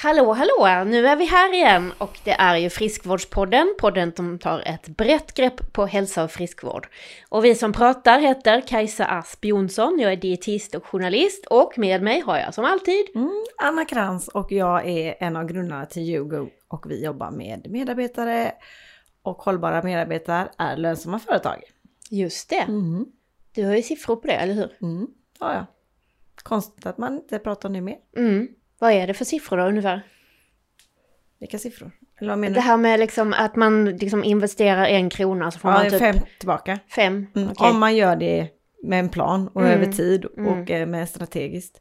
Hallå, hallå! Nu är vi här igen och det är ju Friskvårdspodden, podden som tar ett brett grepp på hälsa och friskvård. Och vi som pratar heter Kajsa Asp Jonsson, jag är dietist och journalist och med mig har jag som alltid mm, Anna Krantz och jag är en av grundarna till YouGo och vi jobbar med medarbetare och hållbara medarbetare är lönsamma företag. Just det. Mm. Du har ju siffror på det, eller hur? Mm, ja, ja. Konstigt att man inte pratar om det mer. Mm. Vad är det för siffror då ungefär? Vilka siffror? Eller vad menar det här med liksom att man liksom investerar en krona så får ja, man typ... fem tillbaka. Fem? Mm, okay. Om man gör det med en plan och mm. över tid och mm. med strategiskt.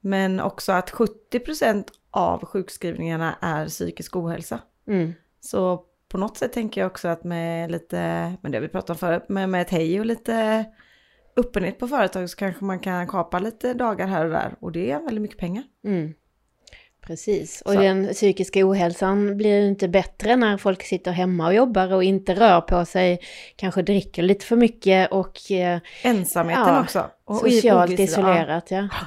Men också att 70% av sjukskrivningarna är psykisk ohälsa. Mm. Så på något sätt tänker jag också att med lite, men det har vi pratat om förut, med, med ett hej och lite öppenhet på företag så kanske man kan kapa lite dagar här och där och det är väldigt mycket pengar. Mm. Precis, och så. den psykiska ohälsan blir ju inte bättre när folk sitter hemma och jobbar och inte rör på sig, kanske dricker lite för mycket och... Eh, Ensamheten ja, också. Och socialt isolerat, ja.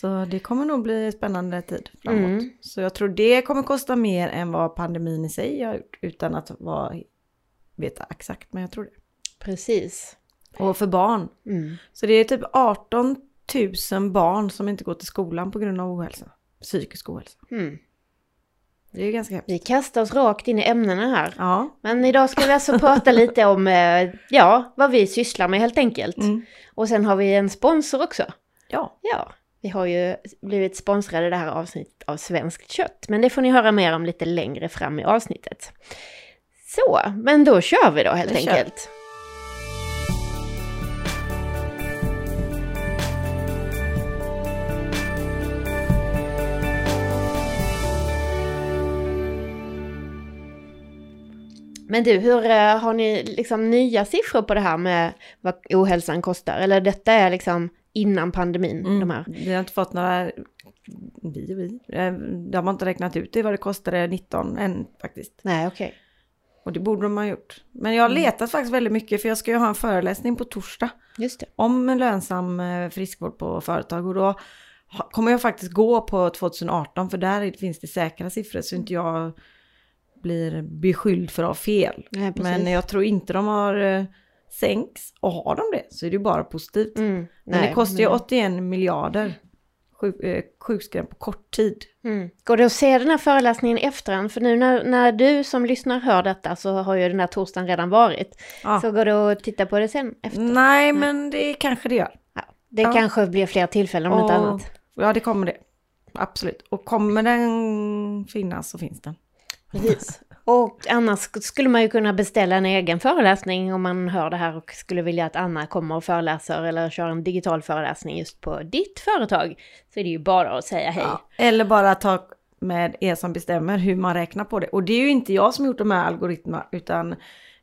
Så det kommer nog bli spännande tid framåt. Mm. Så jag tror det kommer kosta mer än vad pandemin i sig har gjort, utan att vara, veta exakt, men jag tror det. Precis. Och för barn. Mm. Så det är typ 18 000 barn som inte går till skolan på grund av ohälsa. Psykisk ohälsa. Mm. Det är ganska hemskt. Vi kastar oss rakt in i ämnena här. Ja. Men idag ska vi alltså prata lite om eh, ja, vad vi sysslar med helt enkelt. Mm. Och sen har vi en sponsor också. Ja. Ja, vi har ju blivit sponsrade det här avsnittet av Svenskt Kött. Men det får ni höra mer om lite längre fram i avsnittet. Så, men då kör vi då helt det enkelt. Kör. Men du, hur eh, har ni liksom nya siffror på det här med vad ohälsan kostar? Eller detta är liksom innan pandemin? Mm. De här. Vi har inte fått några, vi och vi, eh, de har inte räknat ut det vad det kostade 19 än faktiskt. Nej, okej. Okay. Och det borde de ha gjort. Men jag har mm. letat faktiskt väldigt mycket för jag ska ju ha en föreläsning på torsdag. Just det. Om lönsam eh, friskvård på företag och då kommer jag faktiskt gå på 2018 för där finns det säkra siffror så inte jag blir beskylld för att ha fel. Ja, men jag tror inte de har eh, sänks och har de det så är det ju bara positivt. Mm. Men Nej, det kostar ju 81 miljarder sjuk, eh, sjukskrivning på kort tid. Mm. Går det att se den här föreläsningen i efterhand? För nu när, när du som lyssnar hör detta så har ju den här torsdagen redan varit. Ja. Så går det att titta på det sen efter? Nej, men det kanske det gör. Ja. Det ja. kanske blir fler tillfällen om och, inte annat. Ja, det kommer det. Absolut. Och kommer den finnas så finns den. Precis. Och annars skulle man ju kunna beställa en egen föreläsning om man hör det här och skulle vilja att Anna kommer och föreläser eller kör en digital föreläsning just på ditt företag. Så är det ju bara att säga hej. Ja, eller bara ta med er som bestämmer hur man räknar på det. Och det är ju inte jag som gjort de här algoritmerna utan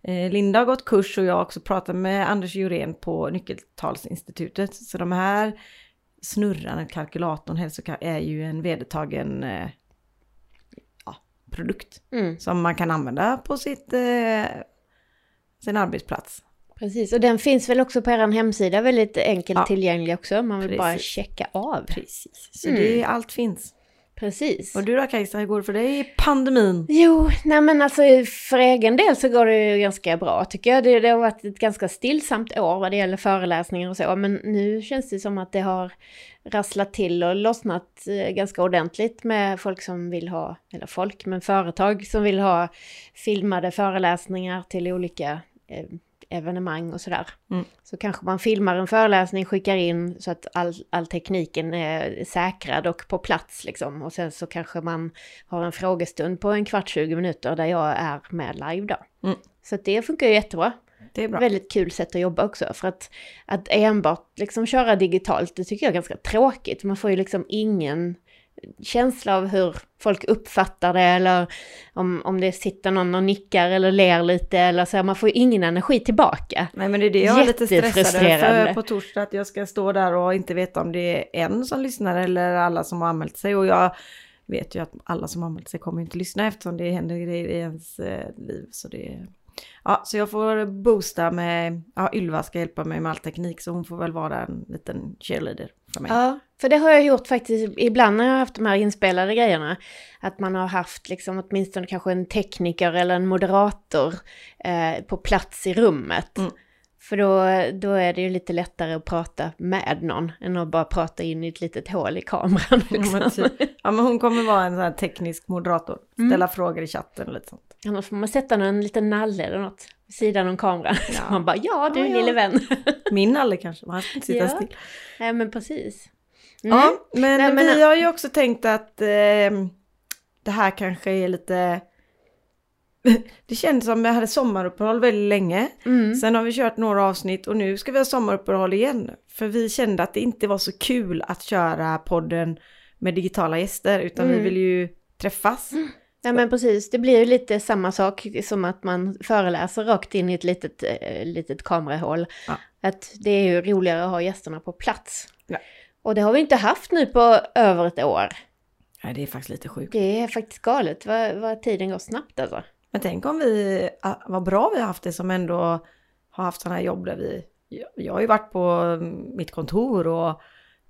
eh, Linda har gått kurs och jag har också pratat med Anders Jurén på Nyckeltalsinstitutet. Så de här snurrarna, kalkylatorn, är ju en vedertagen eh, produkt mm. som man kan använda på sitt, eh, sin arbetsplats. Precis, och den finns väl också på er hemsida väldigt enkelt ja. tillgänglig också. Man vill Precis. bara checka av. Precis, så mm. det, allt finns. Precis. Och du då Kajsa, hur går det för dig i pandemin? Jo, nej men alltså för egen del så går det ju ganska bra tycker jag. Det, det har varit ett ganska stillsamt år vad det gäller föreläsningar och så. Men nu känns det som att det har rasslat till och lossnat eh, ganska ordentligt med folk som vill ha, eller folk, men företag som vill ha filmade föreläsningar till olika eh, evenemang och sådär. Mm. Så kanske man filmar en föreläsning, skickar in så att all, all tekniken är säkrad och på plats liksom. Och sen så kanske man har en frågestund på en kvart, 20 minuter där jag är med live då. Mm. Så det funkar ju jättebra. Det är bra. Väldigt kul sätt att jobba också. För att, att enbart liksom köra digitalt, det tycker jag är ganska tråkigt. Man får ju liksom ingen känsla av hur folk uppfattar det eller om, om det sitter någon och nickar eller ler lite eller så. Man får ju ingen energi tillbaka. Nej men det är det jag är lite stressad för på torsdag att jag ska stå där och inte veta om det är en som lyssnar eller alla som har anmält sig och jag vet ju att alla som har anmält sig kommer inte lyssna eftersom det händer grejer i ens eh, liv så det Ja, så jag får boosta med, ja Ylva ska hjälpa mig med all teknik så hon får väl vara en liten cheerleader för mig. Ja, för det har jag gjort faktiskt ibland när jag har haft de här inspelade grejerna. Att man har haft liksom åtminstone kanske en tekniker eller en moderator eh, på plats i rummet. Mm. För då, då är det ju lite lättare att prata med någon än att bara prata in i ett litet hål i kameran. Liksom. Ja, men, typ. ja, men hon kommer vara en sån här teknisk moderator. Ställa frågor i chatten och lite sånt. Annars får man sätta någon liten nalle eller något vid sidan om kameran. Ja. Så man bara, ja du Ja, ja. lille vän. Min Nalle kanske, men han ska inte sitta Ja. still. Nej men precis. Mm. Ja, men, Nej, men- vi har ju också tänkt att eh, det här kanske är lite... Det kändes som vi hade sommaruppehåll väldigt länge. Mm. Sen har vi kört några avsnitt och nu ska vi ha sommaruppehåll igen. För vi kände att det inte var så kul att köra podden med digitala gäster utan vi Mm. vill ju träffas. Nej men precis, det blir ju lite samma sak som att man föreläser rakt in i ett litet, eh, litet kamerahål. Ja. Att det är ju roligare att ha gästerna på plats. Ja. Och det har vi inte haft nu på över ett år. Nej, det är faktiskt lite sjukt. Det är faktiskt galet vad, vad tiden går snabbt alltså. Men tänk om vi, ah, vad bra vi har haft det som ändå har haft sådana här jobb där vi, jag, jag har ju varit på mitt kontor och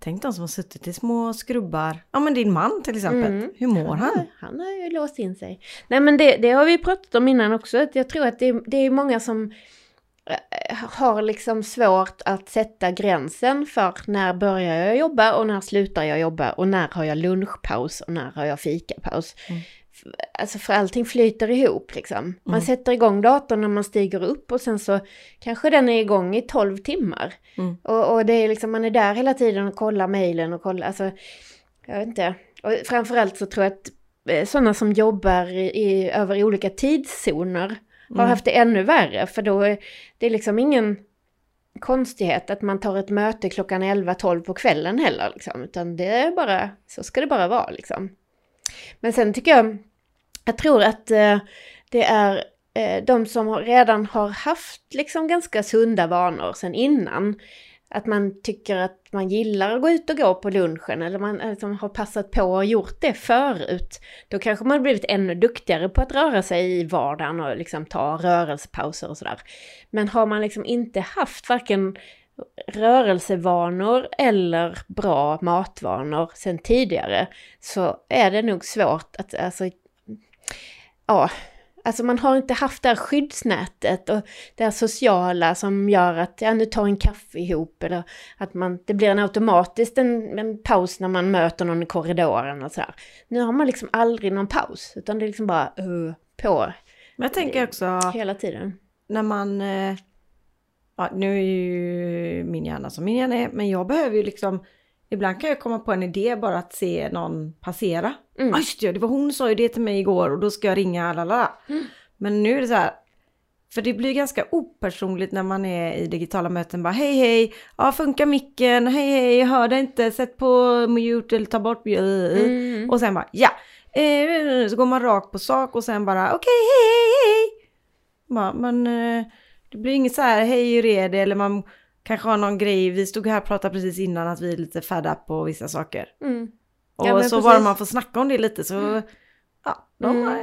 tänk de som har suttit i små skrubbar. Ja men din man till exempel, Mm. hur mår han? Han har ju låst in sig. Nej men det, det har vi pratat om innan också. Att jag tror att det, det är många som eh, har liksom svårt att sätta gränsen för när börjar jag jobba och när slutar jag jobba och när har jag lunchpaus och när har jag fikapaus. Mm. Alltså för allting flyter ihop liksom. Man Mm. sätter igång datorn när man stiger upp och sen så kanske den är igång i 12 timmar. Mm. Och, och det är liksom, man är där hela tiden och kollar mejlen och kollar, alltså, jag vet inte. Och framförallt så tror jag att eh, sådana som jobbar i, i, över olika tidszoner har Mm. haft det ännu värre, för då är det liksom ingen konstighet att man tar ett möte klockan 11-12 på kvällen heller, liksom, utan det är bara, så ska det bara vara liksom. Men sen tycker jag, jag tror att eh, det är eh, de som har- redan har haft liksom ganska sunda vanor sen innan. Att man tycker att man gillar att gå ut och gå på lunchen eller man liksom har passat på och gjort det förut. Då kanske man har blivit ännu duktigare på att röra sig i vardagen och liksom ta rörelsepauser och sådär. Men har man liksom inte haft varken rörelsevanor eller bra matvanor sen tidigare så är det nog svårt att, alltså, ja, alltså man har inte haft det här skyddsnätet och det här sociala som gör att, ja nu tar en kaffe ihop eller att man, det blir en automatiskt en, en paus när man möter någon i korridoren och sådär. Nu har man liksom aldrig någon paus utan det är liksom bara uh, på Men jag tänker också hela tiden. när man, eh, ja nu är ju min hjärna som min hjärna är, men jag behöver ju liksom, ibland kan jag komma på en idé bara att se någon passera. Mm. just det, det var hon sa ju det till mig igår och då ska jag ringa lalala. Mm. Men nu är det så här, för det blir ganska opersonligt när man är i digitala möten. Bara hej hej, ja funkar micken, hej hej, jag hör dig inte, sätt på mute eller ta bort. Mm. Och sen bara ja, eh, så går man rakt på sak och sen bara okej hej hej hej. Bara, men eh, det blir inget så här hej hur är det eller man kanske har någon grej, vi stod här och pratade precis innan att vi är lite fed up på vissa saker. Mm. Och Ja, så precis. bara man får snacka om det lite så, ja, de Mm. har,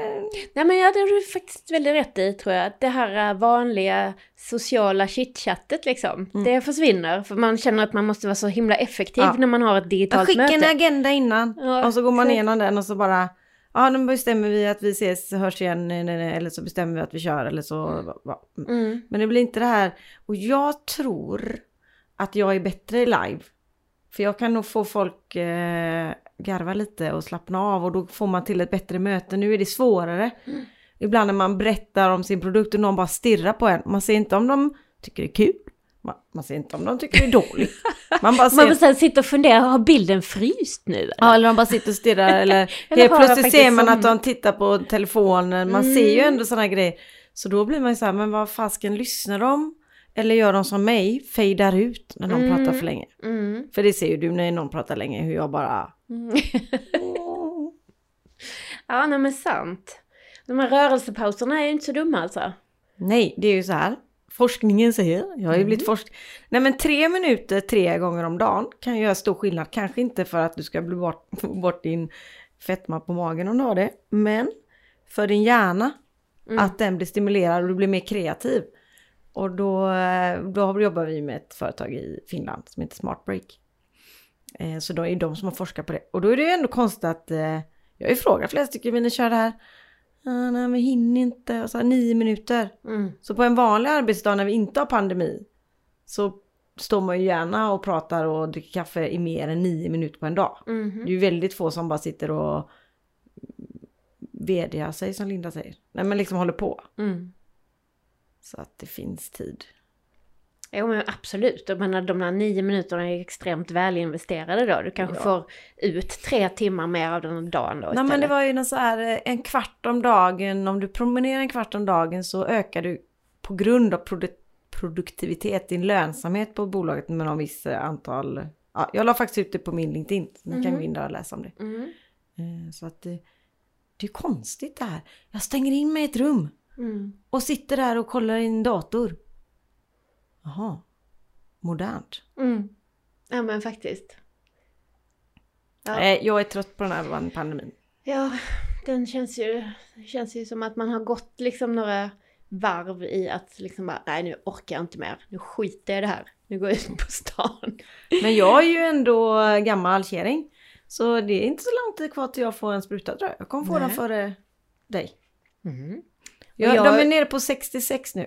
Nej men ja, det har du faktiskt väldigt rätt i tror jag. Att Det här äh, vanliga sociala chitchattet liksom, Mm. det försvinner. För man känner att man måste vara så himla effektiv Ja. när man har ett digitalt skicka en möte. agenda innan Ja, och så går man exakt. igenom den och så bara, ja nu bestämmer vi att vi ses, hörs igen, nej, nej, nej, eller så bestämmer vi att vi kör eller så. va- va. Mm. Men det blir inte det här, och jag tror att jag är bättre live. För jag kan nog få folk eh, garva lite och slappna av och då får man till ett bättre möte. Nu är det svårare. Mm. Ibland när man berättar om sin produkt och någon bara stirrar på en. Man ser inte om de tycker det är kul. Man, man ser inte om de tycker det är dåligt. Man bara Man ser... måste sitta och fundera, har bilden fryst nu? Eller? Ja, eller de bara sitter och stirrar eller, Eller helt plötsligt ser man att som- de tittar på telefonen. Man Mm. ser ju ändå sådana grejer. Så då blir man ju så här, men vad fasken lyssnar de? Eller gör de som mig, fejdar ut när någon Mm. pratar för länge? Mm. För det ser ju du när någon pratar länge, hur jag bara... Mm. ja, nej men sant. De här rörelsepauserna är ju inte så dumma alltså. Nej, det är ju så här. Forskningen säger, jag har ju Mm. blivit forsk... Nej men tre minuter tre gånger om dagen kan göra stor skillnad. Kanske inte för att du ska bli bort, bort din fetma på magen om du har det. Men för din hjärna Mm. Att den blir stimulerad och du blir mer kreativ. Och då, eh, då jobbar vi med ett företag i Finland som heter Smart Break. Eh, Så då är det de som har forskat på det. Och då är det ju ändå konstigt att eh, jag har ju frågat flera stycken, vill ni köra det här? Ah, nej, vi hinner inte. Och så här, nio minuter. Mm. Så på en vanlig arbetsdag när vi inte har pandemi så står man ju gärna och pratar och dricker kaffe i mer än nio minuter på en dag. Mhm. Det är ju väldigt få som bara sitter och vediga sig som Linda säger. Nej men liksom håller på. Mm. Så att det finns tid. Jo men absolut, jag menar de här nio minuterna är extremt välinvesterade då. Du kanske Ja. får ut tre timmar mer av den dagen då Nej men istället. det var ju någon så här eh, en kvart om dagen. Om du promenerar en kvart om dagen så ökar du på grund av produ- produktivitet din lönsamhet på bolaget med någon viss eh, antal. Ja, jag la faktiskt ut det på min LinkedIn. Ni kan Mhm. gå in där och läsa om det. Mm. Eh, Så att det, det är konstigt det här. Jag stänger in mig i ett rum Mm. och sitter där och kollar i en dator. Jaha, modernt. Mm. Ja men faktiskt. Ja. Eh, Jag är trött på den här pandemin. Ja, den känns ju, känns ju som att man har gått liksom några varv i att liksom bara, nej nu orkar jag inte mer, nu skiter jag i det här, nu går jag ut på stan. Men jag är ju ändå gammal kärring. Så det är inte så lång tid kvar till jag får en spruta tror jag. Jag kommer få Nej. den före dig. Mm. Jag, jag- De är nere på 66 nu.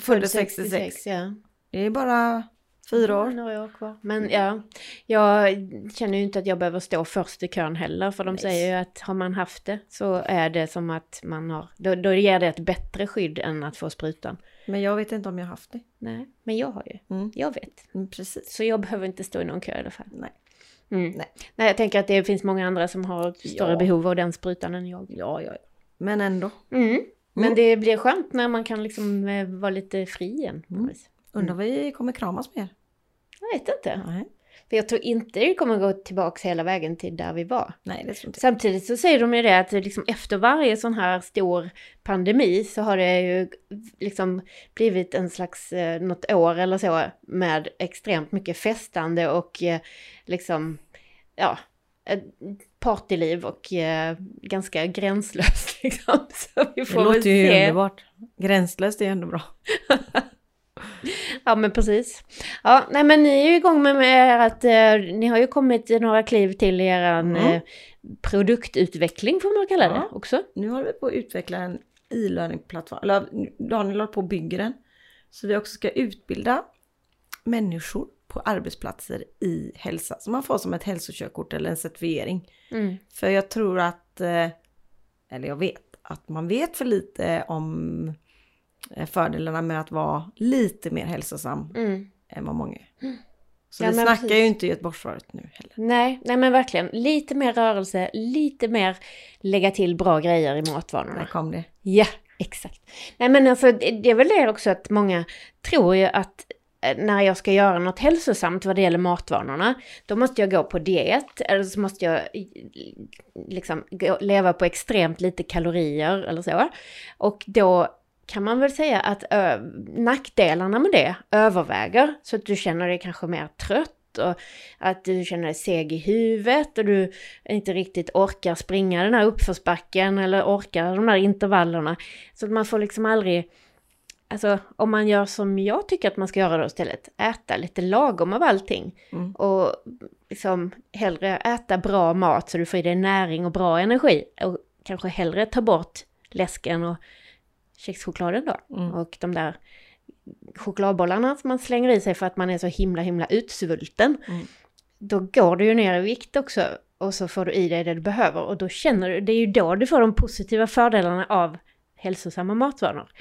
Född 66. ja. Det är bara fyra år. Några år kvar. Men ja, jag känner ju inte att jag behöver stå först i kön heller. För de Nej. säger ju att har man haft det så är det som att man har, då, då ger det ett bättre skydd än att få sprutan. Men jag vet inte om jag har haft det. Nej, men jag har ju. Mm. Jag vet. Mm, precis. Så jag behöver inte stå i någon kö i alla fall. Nej. Mm. Nej. Nej, jag tänker att det finns många andra som har större Ja. behov av den sprutan än jag. Ja, ja, ja. Men ändå. Mm. Men Mm. det blir skönt när man kan liksom eh, vara lite fri igen. Mm. Undrar vad vi kommer kramas mer. Jag vet inte. Nej, För jag tror inte det kommer gå tillbaka hela vägen till där vi var. Nej det tror inte. Samtidigt så säger de ju det att liksom efter varje sån här stor pandemi så har det ju liksom blivit en slags, eh, något år eller så med extremt mycket festande och eh, liksom, ja, ett partyliv och eh, ganska gränslöst liksom. Så vi Det får väl låter ju se. underbart. Gränslöst är ändå bra. Ja men precis. Ja, nej men ni är ju igång med, med att eh, ni har ju kommit några kliv till i eran Mm. eh, produktutveckling får man kalla det Ja. också. Nu håller vi på att utveckla en e-learning-plattform. Eller Daniel håller på och bygger den. Så vi också ska utbilda människor på arbetsplatser i hälsa. Så man får som ett hälsokörkort eller en certifiering. Mm. För jag tror att, eh, eller jag vet, att man vet för lite om eh, fördelarna med att vara lite mer hälsosam Mm. än vad många är. Så Ja, vi snackar precis. ju inte Göteborgsvarvet nu heller. Nej, nej men verkligen. Lite mer rörelse, lite mer lägga till bra grejer i matvanorna. När kom det? Ja, exakt. Nej men alltså det är väl det också att många tror ju att Eh, när jag ska göra något hälsosamt vad det gäller matvanorna, då måste jag gå på diet eller så måste jag liksom leva på extremt lite kalorier eller så. Och då kan man väl säga att ö, nackdelarna med det överväger så att du känner dig kanske mer trött och att du känner dig seg i huvudet och du inte riktigt orkar springa den här uppförsbacken eller orkar de där intervallerna. Så att man får liksom aldrig, alltså om man gör som jag tycker att man ska göra då istället, äta lite lagom av allting. Mm. Och liksom hellre äta bra mat så du får i dig näring och bra energi. Och kanske hellre ta bort läsken och kexchokladen då. Mm. Och de där chokladbollarna som man slänger i sig för att man är så himla himla utsvulten. Mm. Då går du ju ner i vikt också och så får du i dig det du behöver och då känner du, det är ju då du får de positiva fördelarna av hälsosamma matvanor.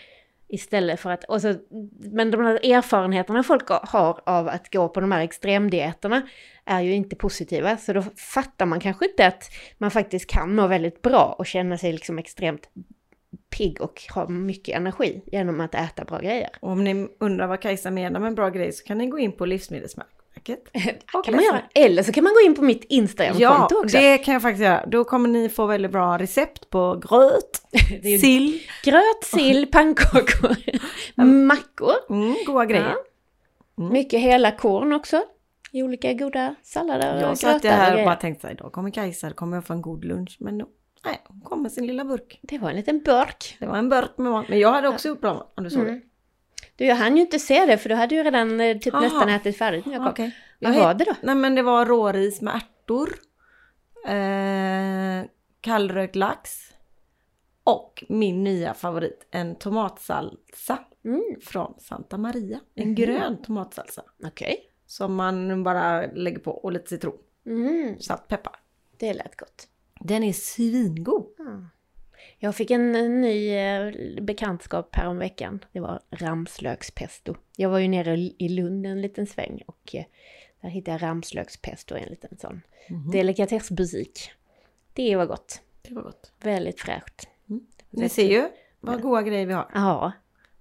Istället för att, och så, men de här erfarenheterna folk har av att gå på de här extremdieterna är ju inte positiva. Så då fattar man kanske inte att man faktiskt kan må väldigt bra och känna sig liksom extremt pigg och ha mycket energi genom att äta bra grejer. Och om ni undrar vad Kajsa menar med en bra grej så kan ni gå in på livsmedelsmärk och kan man göra. Eller så kan man gå in på mitt Instagramkonto Ja, också. det kan jag faktiskt göra. Då kommer ni få väldigt bra recept på gröt, sill, gröt, sill, pannkakor, mackor. mm, goda grejer. Mm. Mycket hela korn också. I olika goda sallader och Jag satt här och bara tänkte så här, idag kommer Kajsa, då kommer jag få en god lunch. Men no, Nej, hon kom med sin lilla burk. Det var en liten burk. Det var en burk med mat. Men jag hade också gjort bra mat, om du såg Mm. det. Du, jag hann ju inte se det för du hade ju redan eh, typ Aha. nästan ätit färdigt när jag kom. Okej. Vad var det då? Nej men det var råris med ärtor. Eh, kallrökt lax. Och min nya favorit, en tomatsalsa Mm. från Santa Maria. En Mhm. grön tomatsalsa. Okej. Som man bara lägger på och lite citron, Mm. salt, peppar. Det lät gott. Den är svingod. Mm. Jag fick en, ny eh, bekantskap häromveckan. Det var ramslökspesto. Jag var ju nere i Lund en liten sväng och eh, där hittade jag ramslökspesto i en liten sån Mhm. delikatessbutik. Det var gott. Det var gott. Väldigt fräscht. Ni ser ju vad goda grejer vi har. Ja,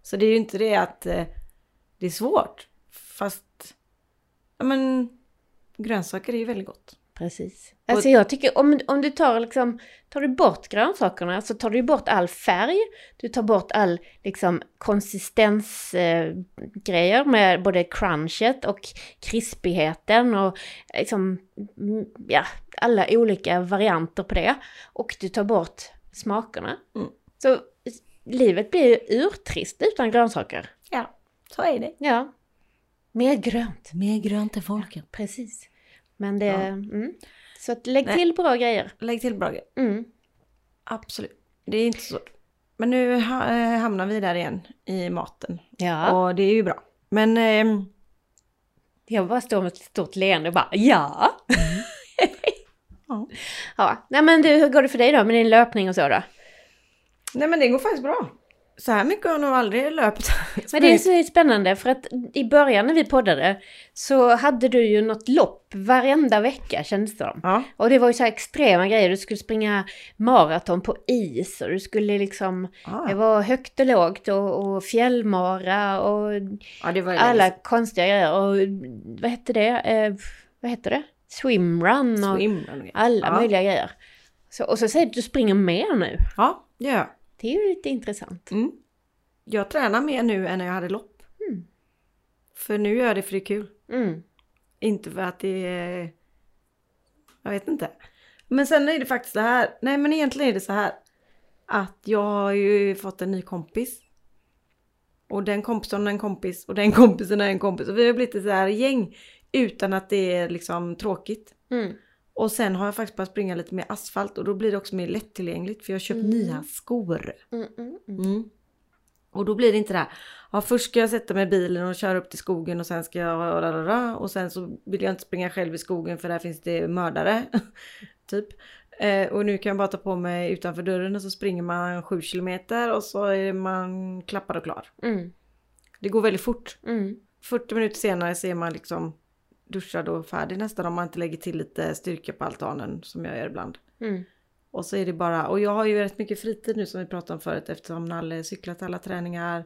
Så det är ju inte det att eh, det är svårt. Fast, ja men grönsaker är ju väldigt gott. Precis. Alltså jag tycker om, om du tar liksom, tar du bort grönsakerna så tar du bort all färg. Du tar bort all liksom konsistensgrejer eh, med både crunchet och krispigheten och liksom, ja, alla olika varianter på det. Och du tar bort smakerna. Mm. Så livet blir ju urtrist utan grönsaker. Ja, så är det. Ja. Mer grönt. Mer grönt till folket. Precis. Men det... Ja. Mm. Så att lägg Nej. till bra grejer. Lägg till bra grejer. Mm. Absolut. Det är inte så. Men nu eh, hamnar vi där igen i maten. Ja. Och det är ju bra. Men ehm, Jag bara står med ett stort leende och bara ja. ja. ja. Nej men du, hur går det för dig då med din löpning och så då? Nej men det går faktiskt bra. Så här mycket har jag nog aldrig löpt. Men det är så spännande för att i början när vi poddade så hade du ju något lopp varenda vecka kändes det som. Ja. Och det var ju så här extrema grejer. Du skulle springa maraton på is och du skulle liksom... Det Ja, var högt och lågt och, och fjällmara och ja det var ju alla länge konstiga grejer. Och vad hette det? Eh, vad hette det? Swimrun och Swimrun alla möjliga grejer. Så, och så säger du att du springer mer nu. Ja, det gör jag. Det är ju lite intressant. Mm. Jag tränar mer nu än när jag hade lopp. Mm. För nu gör jag det för det är kul. Mm. Inte för att det är... Jag vet inte. Men sen är det faktiskt så här. Nej men egentligen är det så här. Att jag har ju fått en ny kompis. Och den kompisen och en kompis och den kompisen och en kompis. Och vi har blivit ett så här gäng. Utan att det är liksom tråkigt. Mm. Och sen har jag faktiskt börjat springa lite mer asfalt och då blir det också mer lättillgängligt för jag har köpt Mm. nya skor. Mm, mm, mm. Mm. Och då blir det inte det här. Ja, först ska jag sätta mig i bilen och köra upp till skogen och sen ska jag... Och sen så vill jag inte springa själv i skogen för där finns det mördare. typ. Eh, och nu kan jag bara ta på mig utanför dörren och så springer man 7 kilometer och så är man klappad och klar. Mm. Det går väldigt fort. Mm. 40 minuter senare så är man liksom duschad och färdig nästan om man inte lägger till lite styrka på altanen som jag gör ibland. Mm. Och så är det bara, och jag har ju rätt mycket fritid nu som vi pratade om förut eftersom Nalle cyklar till alla träningar.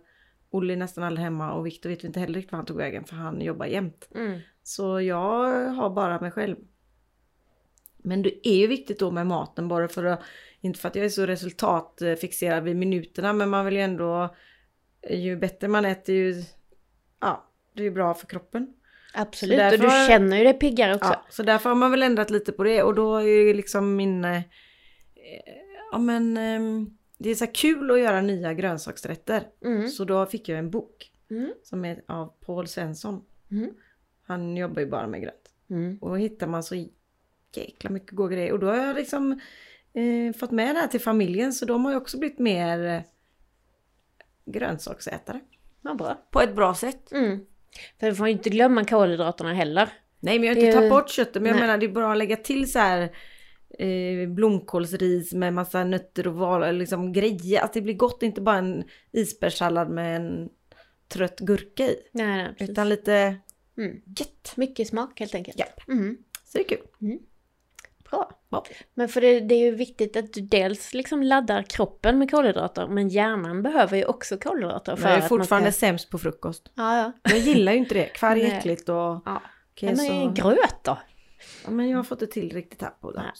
Olle är nästan aldrig hemma och Viktor vet vi inte heller riktigt var han tog vägen för han jobbar jämt. Mm. Så jag har bara mig själv. Men det är ju viktigt då med maten bara för att, inte för att jag är så resultatfixerad vid minuterna men man vill ju ändå, ju bättre man äter ju, ja, det är ju bra för kroppen. Absolut, Så och du därför- känner ju dig piggare också. Ja, så därför har man väl ändrat lite på det och då är ju liksom min... Eh, ja men eh, det är så kul att göra nya grönsaksrätter. Mm. Så då fick jag en bok Mm. som är av Paul Svensson. Mm. Han jobbar ju bara med grönt. Mm. Och då hittar man så jäkla mycket goda grejer. Och då har jag liksom eh, fått med det här till familjen så de har ju också blivit mer eh, grönsaksätare. Vad bra. På ett bra sätt. Mm. För du får ju inte glömma kolhydraterna heller. Nej men jag har inte tagit bort köttet men jag Nej. menar det är bra att lägga till så här eh, blomkålsris med massa nötter och val, liksom grejer. Att det blir gott, inte bara en isbergssallad med en trött gurka i. Nej, nej. Utan lite Mm. gött. Mycket smak helt enkelt. Japp. Mm. Så det är kul. Bra. Ja. Men för det, det är ju viktigt att du dels liksom laddar kroppen med kolhydrater, men hjärnan behöver ju också kolhydrater. Men jag är att man fortfarande Ska... sämst på frukost. Ja, ja. Jag gillar ju inte det. Kvarg är äckligt och ja. okej, men så... gröt då? ja, men jag har fått det till riktigt här på det. Ja.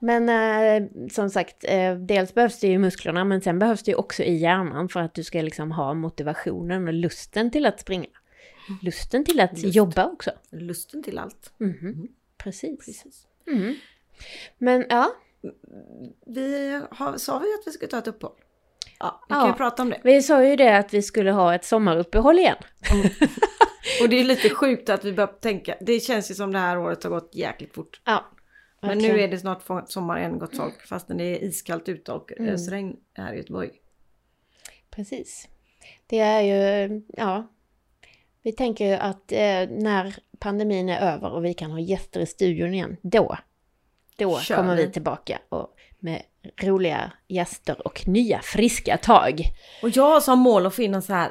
Men eh, som sagt, eh, dels behövs det ju i musklerna, men sen behövs det ju också i hjärnan för att du ska liksom ha motivationen och lusten till att springa. Lusten till att Lust. jobba också. Lusten till allt. Mhm. Precis. Precis. Mm. Men ja, vi har, sa vi att vi skulle ta ett uppehåll? Ja, vi Ja. kan ju prata om det. Vi sa ju det att vi skulle ha ett sommaruppehåll igen. Och det är lite sjukt att vi börjar tänka, det känns ju som det här året har gått jäkligt fort. Ja. Men nu är det snart sommar igen gott folk fastän det är iskallt ute och Mm. ösregn här i Göteborg. Precis. Det är ju, ja. Vi tänker ju att eh, när pandemin är över och vi kan ha gäster i studion igen, då, då Kör kommer vi. tillbaka och med roliga gäster och nya friska tag. Och jag har som mål att finna så här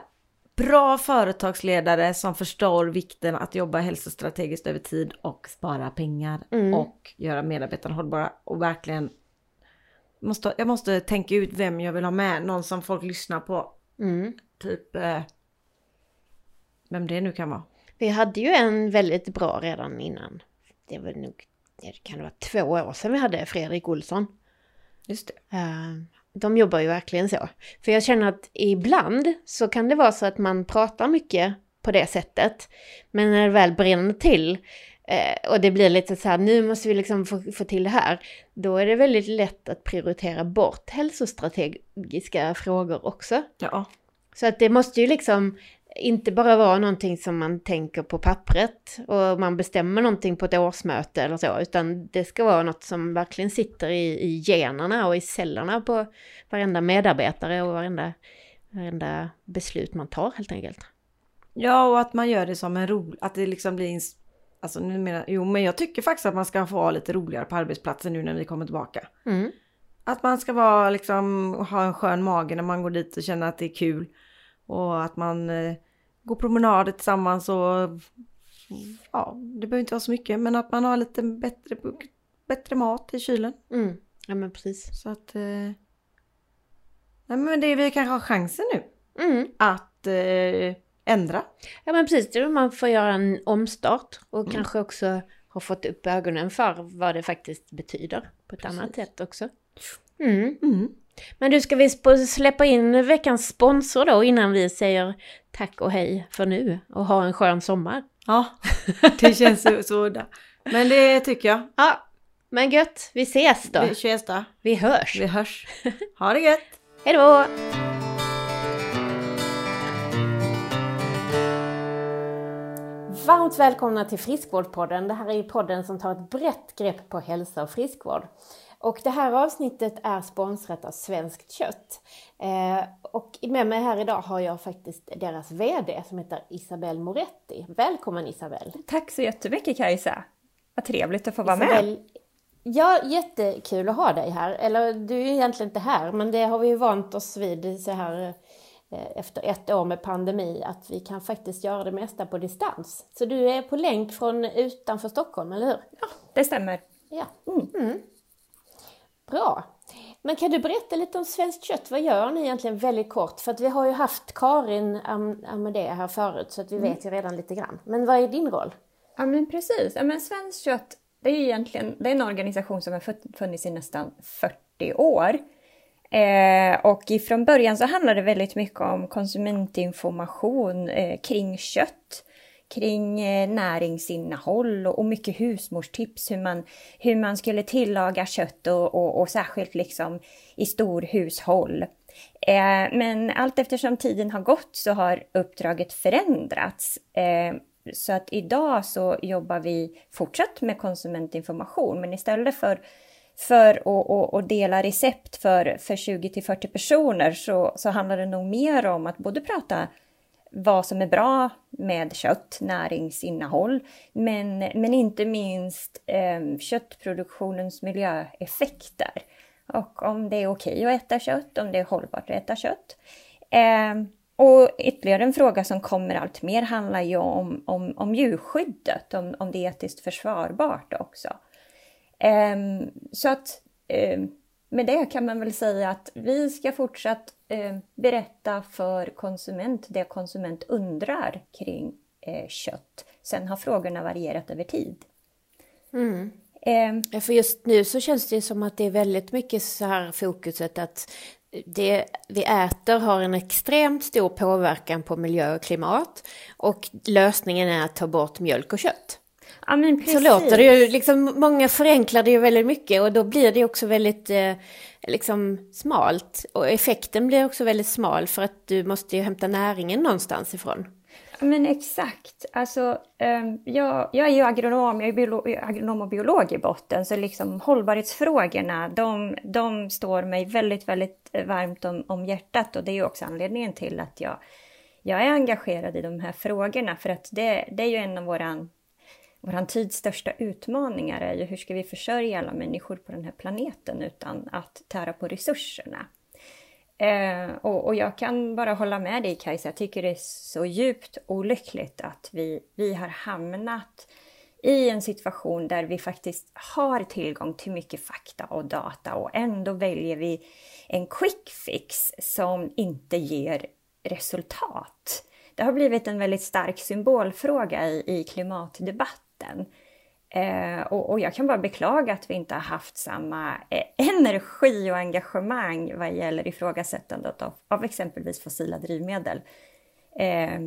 bra företagsledare som förstår vikten att jobba hälsostrategiskt över tid och spara pengar Mm. och göra medarbetarna hållbara och verkligen måste, jag måste tänka ut vem jag vill ha med, någon som folk lyssnar på. Mm. Typ eh, vem det nu kan vara. Vi hade ju en väldigt bra redan innan. Det var nog, det kan det vara två år sedan vi hade Fredrik Olsson. Just det. Eh, De jobbar ju verkligen så. För jag känner att ibland så kan det vara så att man pratar mycket på det sättet. Men när det väl bränner till eh, och det blir lite så här, nu måste vi liksom få, få till det här. Då är det väldigt lätt att prioritera bort hälsostrategiska frågor också. Ja. Så att det måste ju liksom inte bara vara någonting som man tänker på pappret och man bestämmer någonting på ett årsmöte eller så, utan det ska vara något som verkligen sitter i, i generna och i cellerna på varenda medarbetare och varenda, varenda beslut man tar helt enkelt. Ja, och att man gör det som en rolig, att det liksom blir Alltså nu menar, jo men jag tycker faktiskt att man ska få ha lite roligare på arbetsplatsen nu när vi kommer tillbaka. Mm. Att man ska vara liksom, ha en skön mage när man går dit och känner att det är kul. Och att man eh, går promenader tillsammans och ja, det behöver inte vara så mycket men att man har lite bättre, bättre mat i kylen. Mm. Ja men precis. Så att... Eh, nej men det vi kanske har chansen nu Mm. att eh, ändra. Ja men precis, det är man får göra en omstart och Mm. kanske också har fått upp ögonen för vad det faktiskt betyder på ett annat sätt också. Mm. Men du, ska vi släppa in veckans sponsor då innan vi säger tack och hej för nu och ha en skön sommar? Ja, det känns så, så där. Men det tycker jag. Ja, men gött, vi ses då. Vi ses då. Vi hörs. Vi hörs. Ha det gött! Hej då! Varmt välkomna till Friskvårdspodden. Det här är podden som tar ett brett grepp på hälsa och friskvård. Och det här avsnittet är sponsrat av Svenskt Kött. Eh, och med mig här idag har jag faktiskt deras VD som heter Isabelle Moretti. Välkommen Isabelle! Tack så jättemycket Kajsa! Vad trevligt att få vara med. Ja, jättekul att ha dig här. Eller du är egentligen inte här, men det har vi ju vant oss vid så här eh, efter ett år med pandemi, att vi kan faktiskt göra det mesta på distans. Så du är på länk från utanför Stockholm, eller hur? Ja, det stämmer. Ja. Mm. Bra. Men kan du berätta lite om Svenskt Kött? Vad gör ni egentligen väldigt kort? För att vi har ju haft Karin Am- Amadé här förut, så att vi vet ju redan lite grann. Men vad är din roll? Ja men precis. Ja, men Svenskt Kött, det är ju egentligen det är en organisation som har funnits i nästan 40 år. Eh, och ifrån början så handlar det väldigt mycket om konsumentinformation eh, kring kött, kring eh, näringsinnehåll och, mycket husmorstips hur man, hur man skulle tillaga kött och, och, och särskilt liksom i storhushåll. Eh, men allt eftersom tiden har gått så har uppdraget förändrats. Eh, så att idag så jobbar vi fortsatt med konsumentinformation men istället för för att, att dela recept för, för 20 till 40 personer så, så handlar det nog mer om att både prata vad som är bra med kött, näringsinnehåll, men, men inte minst eh, köttproduktionens miljöeffekter. Och om det är okej att äta kött, om det är hållbart att äta kött. Eh, och ytterligare en fråga som kommer allt mer handlar ju om, om, om djurskyddet, om, om det är etiskt försvarbart också. Eh, så att ehm, med det kan man väl säga att vi ska fortsatt ehm, berätta för konsument det konsument undrar kring eh, kött. Sen har frågorna varierat över tid. Mm. Ja, för just nu så känns det som att det är väldigt mycket så här fokuset att det vi äter har en extremt stor påverkan på miljö och klimat och lösningen är att ta bort mjölk och kött. Ja, men precis. Så låter det ju, liksom, många förenklar det ju väldigt mycket och då blir det också väldigt eh, liksom smalt. Och effekten blir också väldigt smal för att du måste ju hämta näringen någonstans ifrån. Men exakt. Alltså, um, jag, jag är ju agronom, jag är biolog, agronom och biolog i botten, så liksom hållbarhetsfrågorna, de, de står mig väldigt, väldigt varmt om, om hjärtat och det är ju också anledningen till att jag, jag är engagerad i de här frågorna, för att det, det är ju en av våran vår tids största utmaningar är ju hur ska vi försörja alla människor på den här planeten utan att tära på resurserna. Eh, och, och, jag kan bara hålla med dig Kajsa, jag tycker det är så djupt olyckligt att vi, vi har hamnat i en situation där vi faktiskt har tillgång till mycket fakta och data och ändå väljer vi en quick fix som inte ger resultat. Det har blivit en väldigt stark symbolfråga i, i klimatdebatten. Eh, och, och, jag kan bara beklaga att vi inte har haft samma eh, energi och engagemang vad gäller ifrågasättandet av, av exempelvis fossila drivmedel. Eh,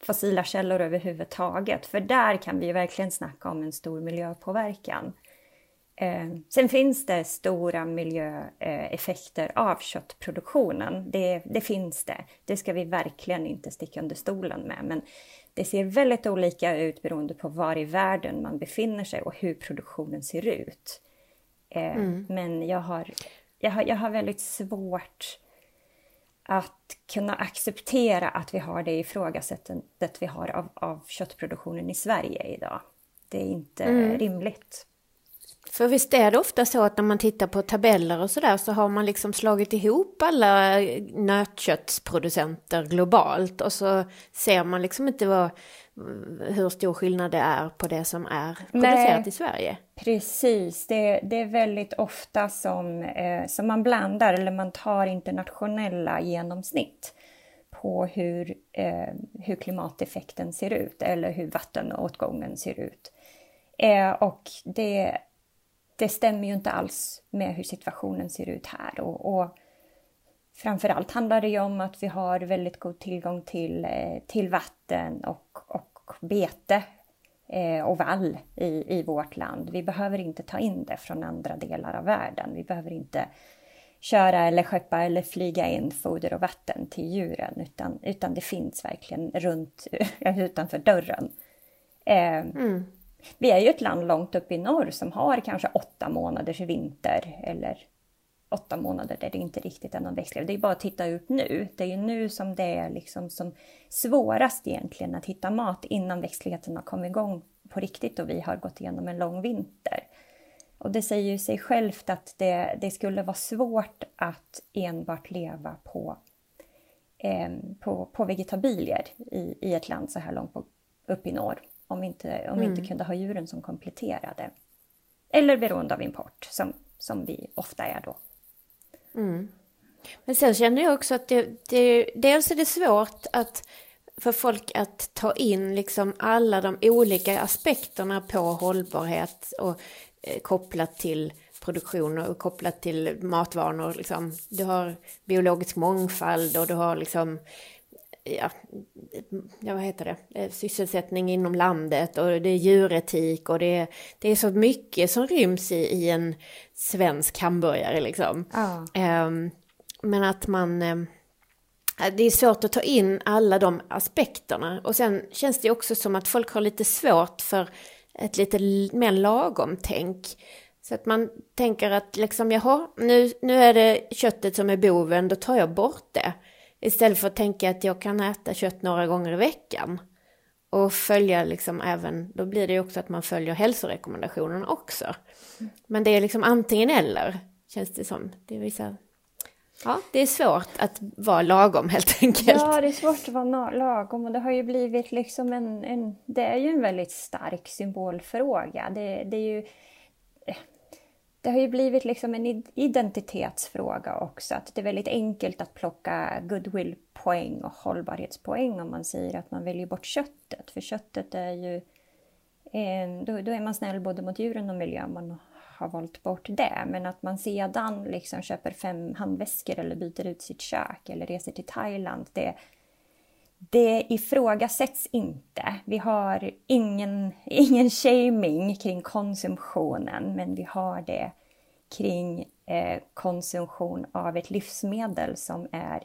fossila källor överhuvudtaget, för där kan vi verkligen snacka om en stor miljöpåverkan. Eh, sen finns det stora miljöeffekter eh, av köttproduktionen. Det, det, finns det. Det ska vi verkligen inte sticka under stolen med. Men det ser väldigt olika ut beroende på var i världen man befinner sig och hur produktionen ser ut. Eh, mm. Men jag har, jag, har, jag har väldigt svårt att kunna acceptera att vi har det ifrågasättandet vi har av, av köttproduktionen i Sverige idag. Det är inte mm. rimligt. För visst är det ofta så att när man tittar på tabeller och sådär så har man liksom slagit ihop alla nötköttsproducenter globalt och så ser man liksom inte vad, hur stor skillnad det är på det som är producerat Nej, i Sverige. Precis, det, det är väldigt ofta som, eh, som man blandar eller man tar internationella genomsnitt på hur, eh, hur klimateffekten ser ut eller hur vattenåtgången ser ut. Eh, och det det stämmer ju inte alls med hur situationen ser ut här. Och, och framförallt handlar det ju om att vi har väldigt god tillgång till, eh, till vatten och, och bete eh, och vall i, i vårt land. Vi behöver inte ta in det från andra delar av världen. Vi behöver inte köra eller skeppa eller flyga in foder och vatten till djuren utan, utan det finns verkligen runt utanför dörren. Eh, mm. Vi är ju ett land långt upp i norr som har kanske åtta månaders vinter eller åtta månader där det inte riktigt är någon växtlighet. Det är bara att titta ut nu. Det är ju nu som det är liksom som svårast egentligen att hitta mat innan växtligheten har kommit igång på riktigt och vi har gått igenom en lång vinter. Och det säger ju sig självt att det, det skulle vara svårt att enbart leva på, eh, på, på vegetabilier i, i ett land så här långt på, upp i norr om vi inte, om vi inte mm. kunde ha djuren som kompletterade. Eller beroende av import, som, som vi ofta är då. Mm. Men sen känner jag också att det, det, dels är det svårt att för folk att ta in liksom alla de olika aspekterna på hållbarhet och eh, kopplat till produktion och kopplat till matvanor. Liksom. Du har biologisk mångfald och du har liksom ja, ja, vad heter det, eh, sysselsättning inom landet och det är djuretik och det är, det är så mycket som ryms i, i en svensk hamburgare liksom. Ah. Um, men att man, um, det är svårt att ta in alla de aspekterna och sen känns det också som att folk har lite svårt för ett lite mer lagom tänk. Så att man tänker att liksom, jaha, nu, nu är det köttet som är boven, då tar jag bort det. Istället för att tänka att jag kan äta kött några gånger i veckan. Och följa liksom även, då blir det ju också att man följer hälsorekommendationerna också. Men det är liksom antingen eller, känns det som. Det är vissa... Ja, det är svårt att vara lagom helt enkelt. Ja, det är svårt att vara lagom och det har ju blivit liksom en, en det är ju en väldigt stark symbolfråga. Det, det är ju det har ju blivit liksom en identitetsfråga också. Att det är väldigt enkelt att plocka goodwillpoäng och hållbarhetspoäng om man säger att man väljer bort köttet. För köttet är ju... Eh, då, då är man snäll både mot djuren och miljön. Man har valt bort det. Men att man sedan liksom köper fem handväskor eller byter ut sitt kök eller reser till Thailand. Det, det ifrågasätts inte. Vi har ingen, ingen shaming kring konsumtionen, men vi har det kring eh, konsumtion av ett livsmedel som är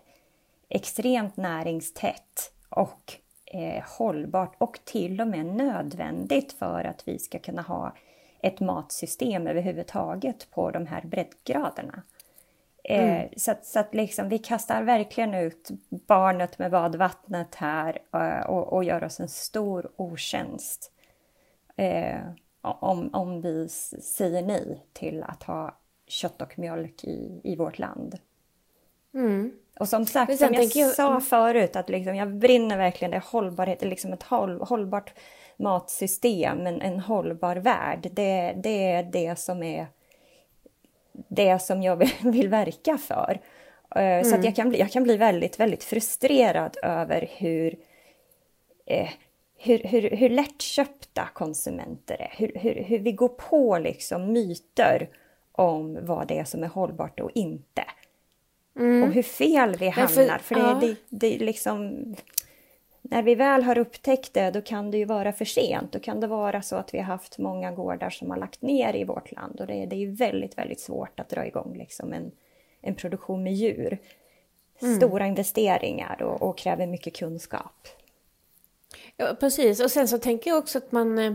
extremt näringstätt och eh, hållbart och till och med nödvändigt för att vi ska kunna ha ett matsystem överhuvudtaget på de här breddgraderna. Eh, mm. Så, att, så att liksom, vi kastar verkligen ut barnet med badvattnet här eh, och, och gör oss en stor otjänst eh, om, om vi säger nej till att ha kött och mjölk i, i vårt land. Mm. Och som sagt, som jag, jag sa förut, att liksom, jag brinner verkligen det hållbarhet, liksom ett håll, hållbart matsystem, en, en hållbar värld. Det, det är det som är det som jag vill, verka för. Mm. Så att mm. jag kan, bli, jag kan bli väldigt, väldigt frustrerad över hur, eh, hur, hur, hur lättköpta konsumenter är. Hur, hur, hur vi går på liksom myter om vad det är som är hållbart och inte. Mm. Och hur fel vi hamnar. För, för det, ja. det, det, liksom, när vi väl har upptäckt det, då kan det ju vara för sent. Då kan det vara så att vi har haft många gårdar som har lagt ner i vårt land. Och det, det är ju väldigt, väldigt svårt att dra igång liksom en, en produktion med djur. Mm. Stora investeringar och, och, kräver mycket kunskap. Ja, precis, och sen så tänker jag också att man, eh,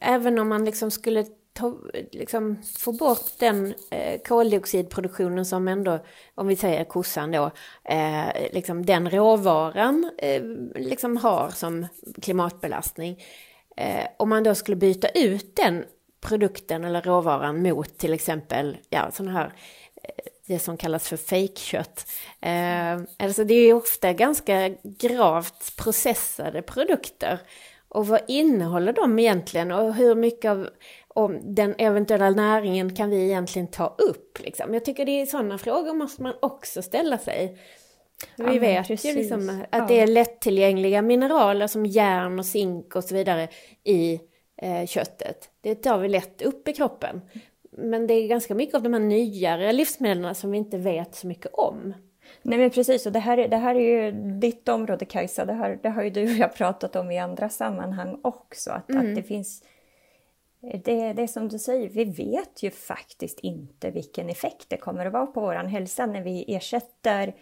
även om man liksom skulle ta, liksom, få bort den eh, koldioxidproduktionen som ändå, om vi säger kossan då, eh, liksom den råvaran eh, liksom har som klimatbelastning. Eh, om man då skulle byta ut den produkten eller råvaran mot till exempel ja, sådana här eh, det som kallas för fejkkött. Eh, alltså det är ofta ganska gravt processade produkter. Och vad innehåller de egentligen och hur mycket av om den eventuella näringen kan vi egentligen ta upp? Liksom? Jag tycker det är sådana frågor måste man också ställa sig. Vi ja, vet precis. ju liksom att ja. det är lättillgängliga mineraler som järn och zink och så vidare i eh, köttet. Det tar vi lätt upp i kroppen. Men det är ganska mycket av de här nyare livsmedlen som vi inte vet så mycket om. Nej men precis, och det här, det här är ju ditt område Kajsa, det, här, det har ju du och jag pratat om i andra sammanhang också. Att, mm. att det finns det, det är som du säger, vi vet ju faktiskt inte vilken effekt det kommer att vara på vår hälsa när vi ersätter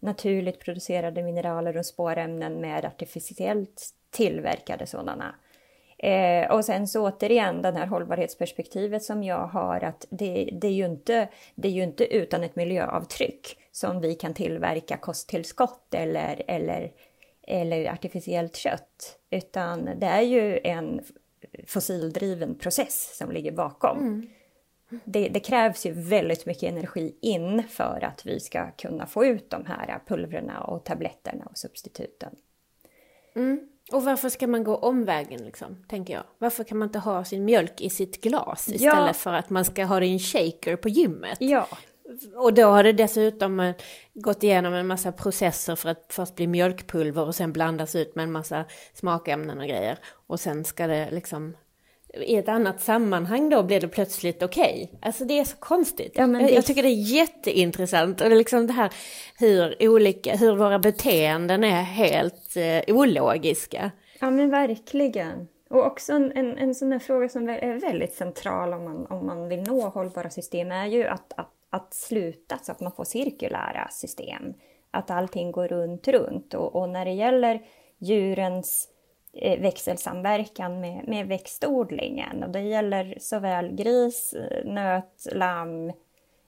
naturligt producerade mineraler och spårämnen med artificiellt tillverkade sådana. Eh, och sen så återigen det här hållbarhetsperspektivet som jag har att det, det, är ju inte, det är ju inte utan ett miljöavtryck som vi kan tillverka kosttillskott eller, eller, eller artificiellt kött. Utan det är ju en fossildriven process som ligger bakom. Mm. Det, det, krävs ju väldigt mycket energi in för att vi ska kunna få ut de här pulvrerna och tabletterna och substituten. Mm. Och varför ska man gå omvägen liksom, tänker jag? Varför kan man inte ha sin mjölk i sitt glas istället ja. för att man ska ha det i en shaker på gymmet? Ja. Och då har det dessutom eh, gått igenom en massa processer för att först bli mjölkpulver och sen blandas ut med en massa smakämnen och grejer. Och sen ska det liksom i ett annat sammanhang då blir det plötsligt okej. Okay. Alltså det är så konstigt. Ja, det... Jag tycker det är jätteintressant. Och det är liksom det här hur olika, hur våra beteenden är helt eh, ologiska. Ja men verkligen. Och också en, en, en sån här fråga som är väldigt central om man, om man vill nå hållbara system är ju att, att att sluta så att man får cirkulära system. Att allting går runt, runt. Och, och när det gäller djurens eh, växelsamverkan med, med växtodlingen, och det gäller såväl gris, eh, nöt, lamm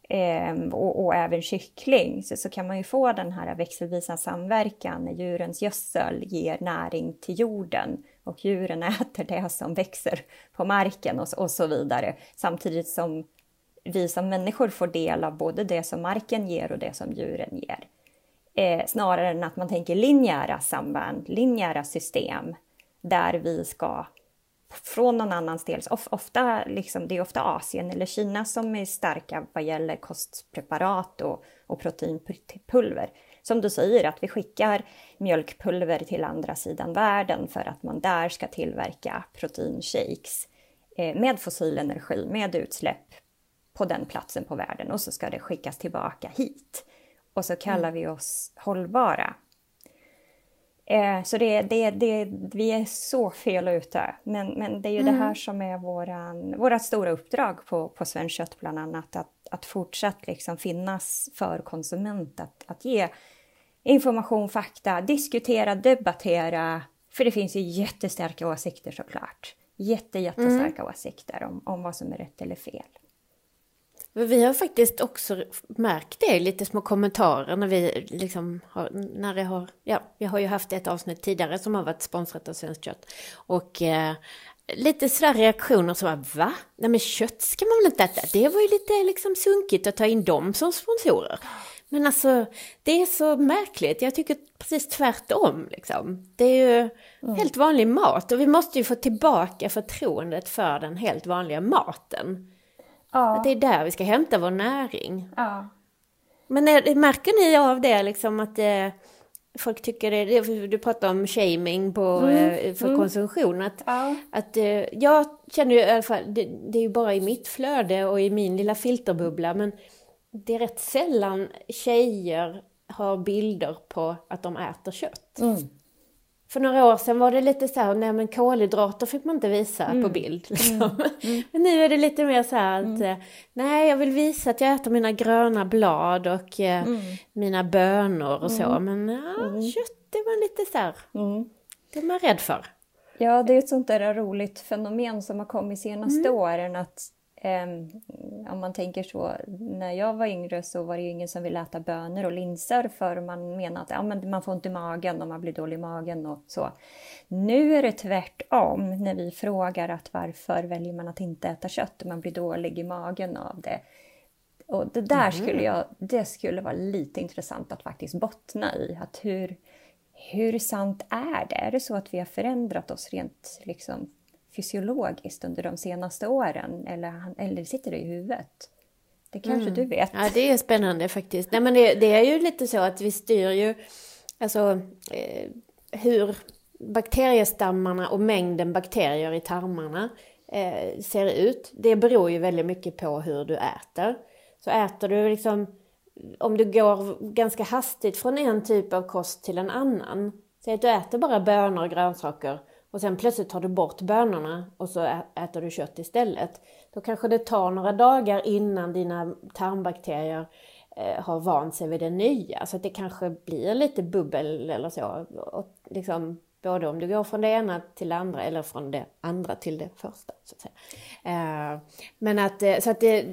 eh, och, och, även kyckling, så, så kan man ju få den här växelvisa samverkan när djurens gödsel ger näring till jorden och djuren äter det som växer på marken och, och så vidare. Samtidigt som vi som människor får del av både det som marken ger och det som djuren ger. Eh, snarare än att man tänker linjära samband, linjära system där vi ska från någon annanstans, of, ofta liksom, det är ofta Asien eller Kina som är starka vad gäller kostpreparat och, och proteinpulver. Som du säger, att vi skickar mjölkpulver till andra sidan världen för att man där ska tillverka proteinshakes eh, med fossil energi, med utsläpp på den platsen på världen och så ska det skickas tillbaka hit. Och så kallar mm. vi oss hållbara. Eh, så det, det, det, vi är så fel ute. Men, men det är ju mm. det här som är våran, vårat stora uppdrag på, på Svenskt Kött bland annat. Att, att fortsatt liksom finnas för konsument, att, att ge information, fakta, diskutera, debattera. För det finns ju jättestarka åsikter såklart. Jätte, jättestarka mm. åsikter om, om vad som är rätt eller fel. Vi har faktiskt också märkt det i lite små kommentarer när vi liksom har, när det har, ja, vi har ju haft ett avsnitt tidigare som har varit sponsrat av Svenskt Kött. Och eh, lite sådär reaktioner som var va? Nej men kött ska man väl inte äta? Det var ju lite liksom sunkigt att ta in dem som sponsorer. Men alltså, det är så märkligt. Jag tycker precis tvärtom. Liksom. Det är ju mm. helt vanlig mat och vi måste ju få tillbaka förtroendet för den helt vanliga maten. Ja. Att det är där vi ska hämta vår näring. Ja. Men är, märker ni av det liksom att det, folk tycker det, du pratar om shaming på, mm. Eh, för mm. konsumtion. Att, ja. att, eh, jag känner ju i alla fall, det, det är ju bara i mitt flöde och i min lilla filterbubbla, men det är rätt sällan tjejer har bilder på att de äter kött. Mm. För några år sedan var det lite så här, nej men kolhydrater fick man inte visa mm. på bild. Liksom. Mm. mm. Men nu är det lite mer så här att, mm. Eh, nej jag vill visa att jag äter mina gröna blad och eh, mm. mina bönor och så. Men ja, kött det var lite så här, det är man rädd för. Ja, det är ett sånt där roligt fenomen som har kommit senaste åren att om man tänker så, när jag var yngre så var det ju ingen som ville äta bönor och linser för man menar att ja, men man får ont i magen och man blir dålig i magen och så. Nu är det tvärtom när vi frågar att varför väljer man att inte äta kött och man blir dålig i magen av det. Och det där mm. skulle jag, det skulle vara lite intressant att faktiskt bottna i. Att hur, hur sant är det? Är det så att vi har förändrat oss rent liksom fysiologiskt under de senaste åren? Eller, eller sitter det i huvudet? Det kanske mm. du vet? Ja, det är spännande faktiskt. Nej, men det, det, är ju lite så att vi styr ju alltså, eh, hur bakteriestammarna och mängden bakterier i tarmarna eh, ser ut. Det beror ju väldigt mycket på hur du äter. Så äter du liksom, om du går ganska hastigt från en typ av kost till en annan, säg att du äter bara bönor och grönsaker och sen plötsligt tar du bort bönorna och så äter du kött istället. Då kanske det tar några dagar innan dina tarmbakterier eh, har vant sig vid det nya. Så att det kanske blir lite bubbel eller så. Och liksom, både om du går från det ena till det andra eller från det andra till det första. Så att säga. Eh, men att, eh, så att det,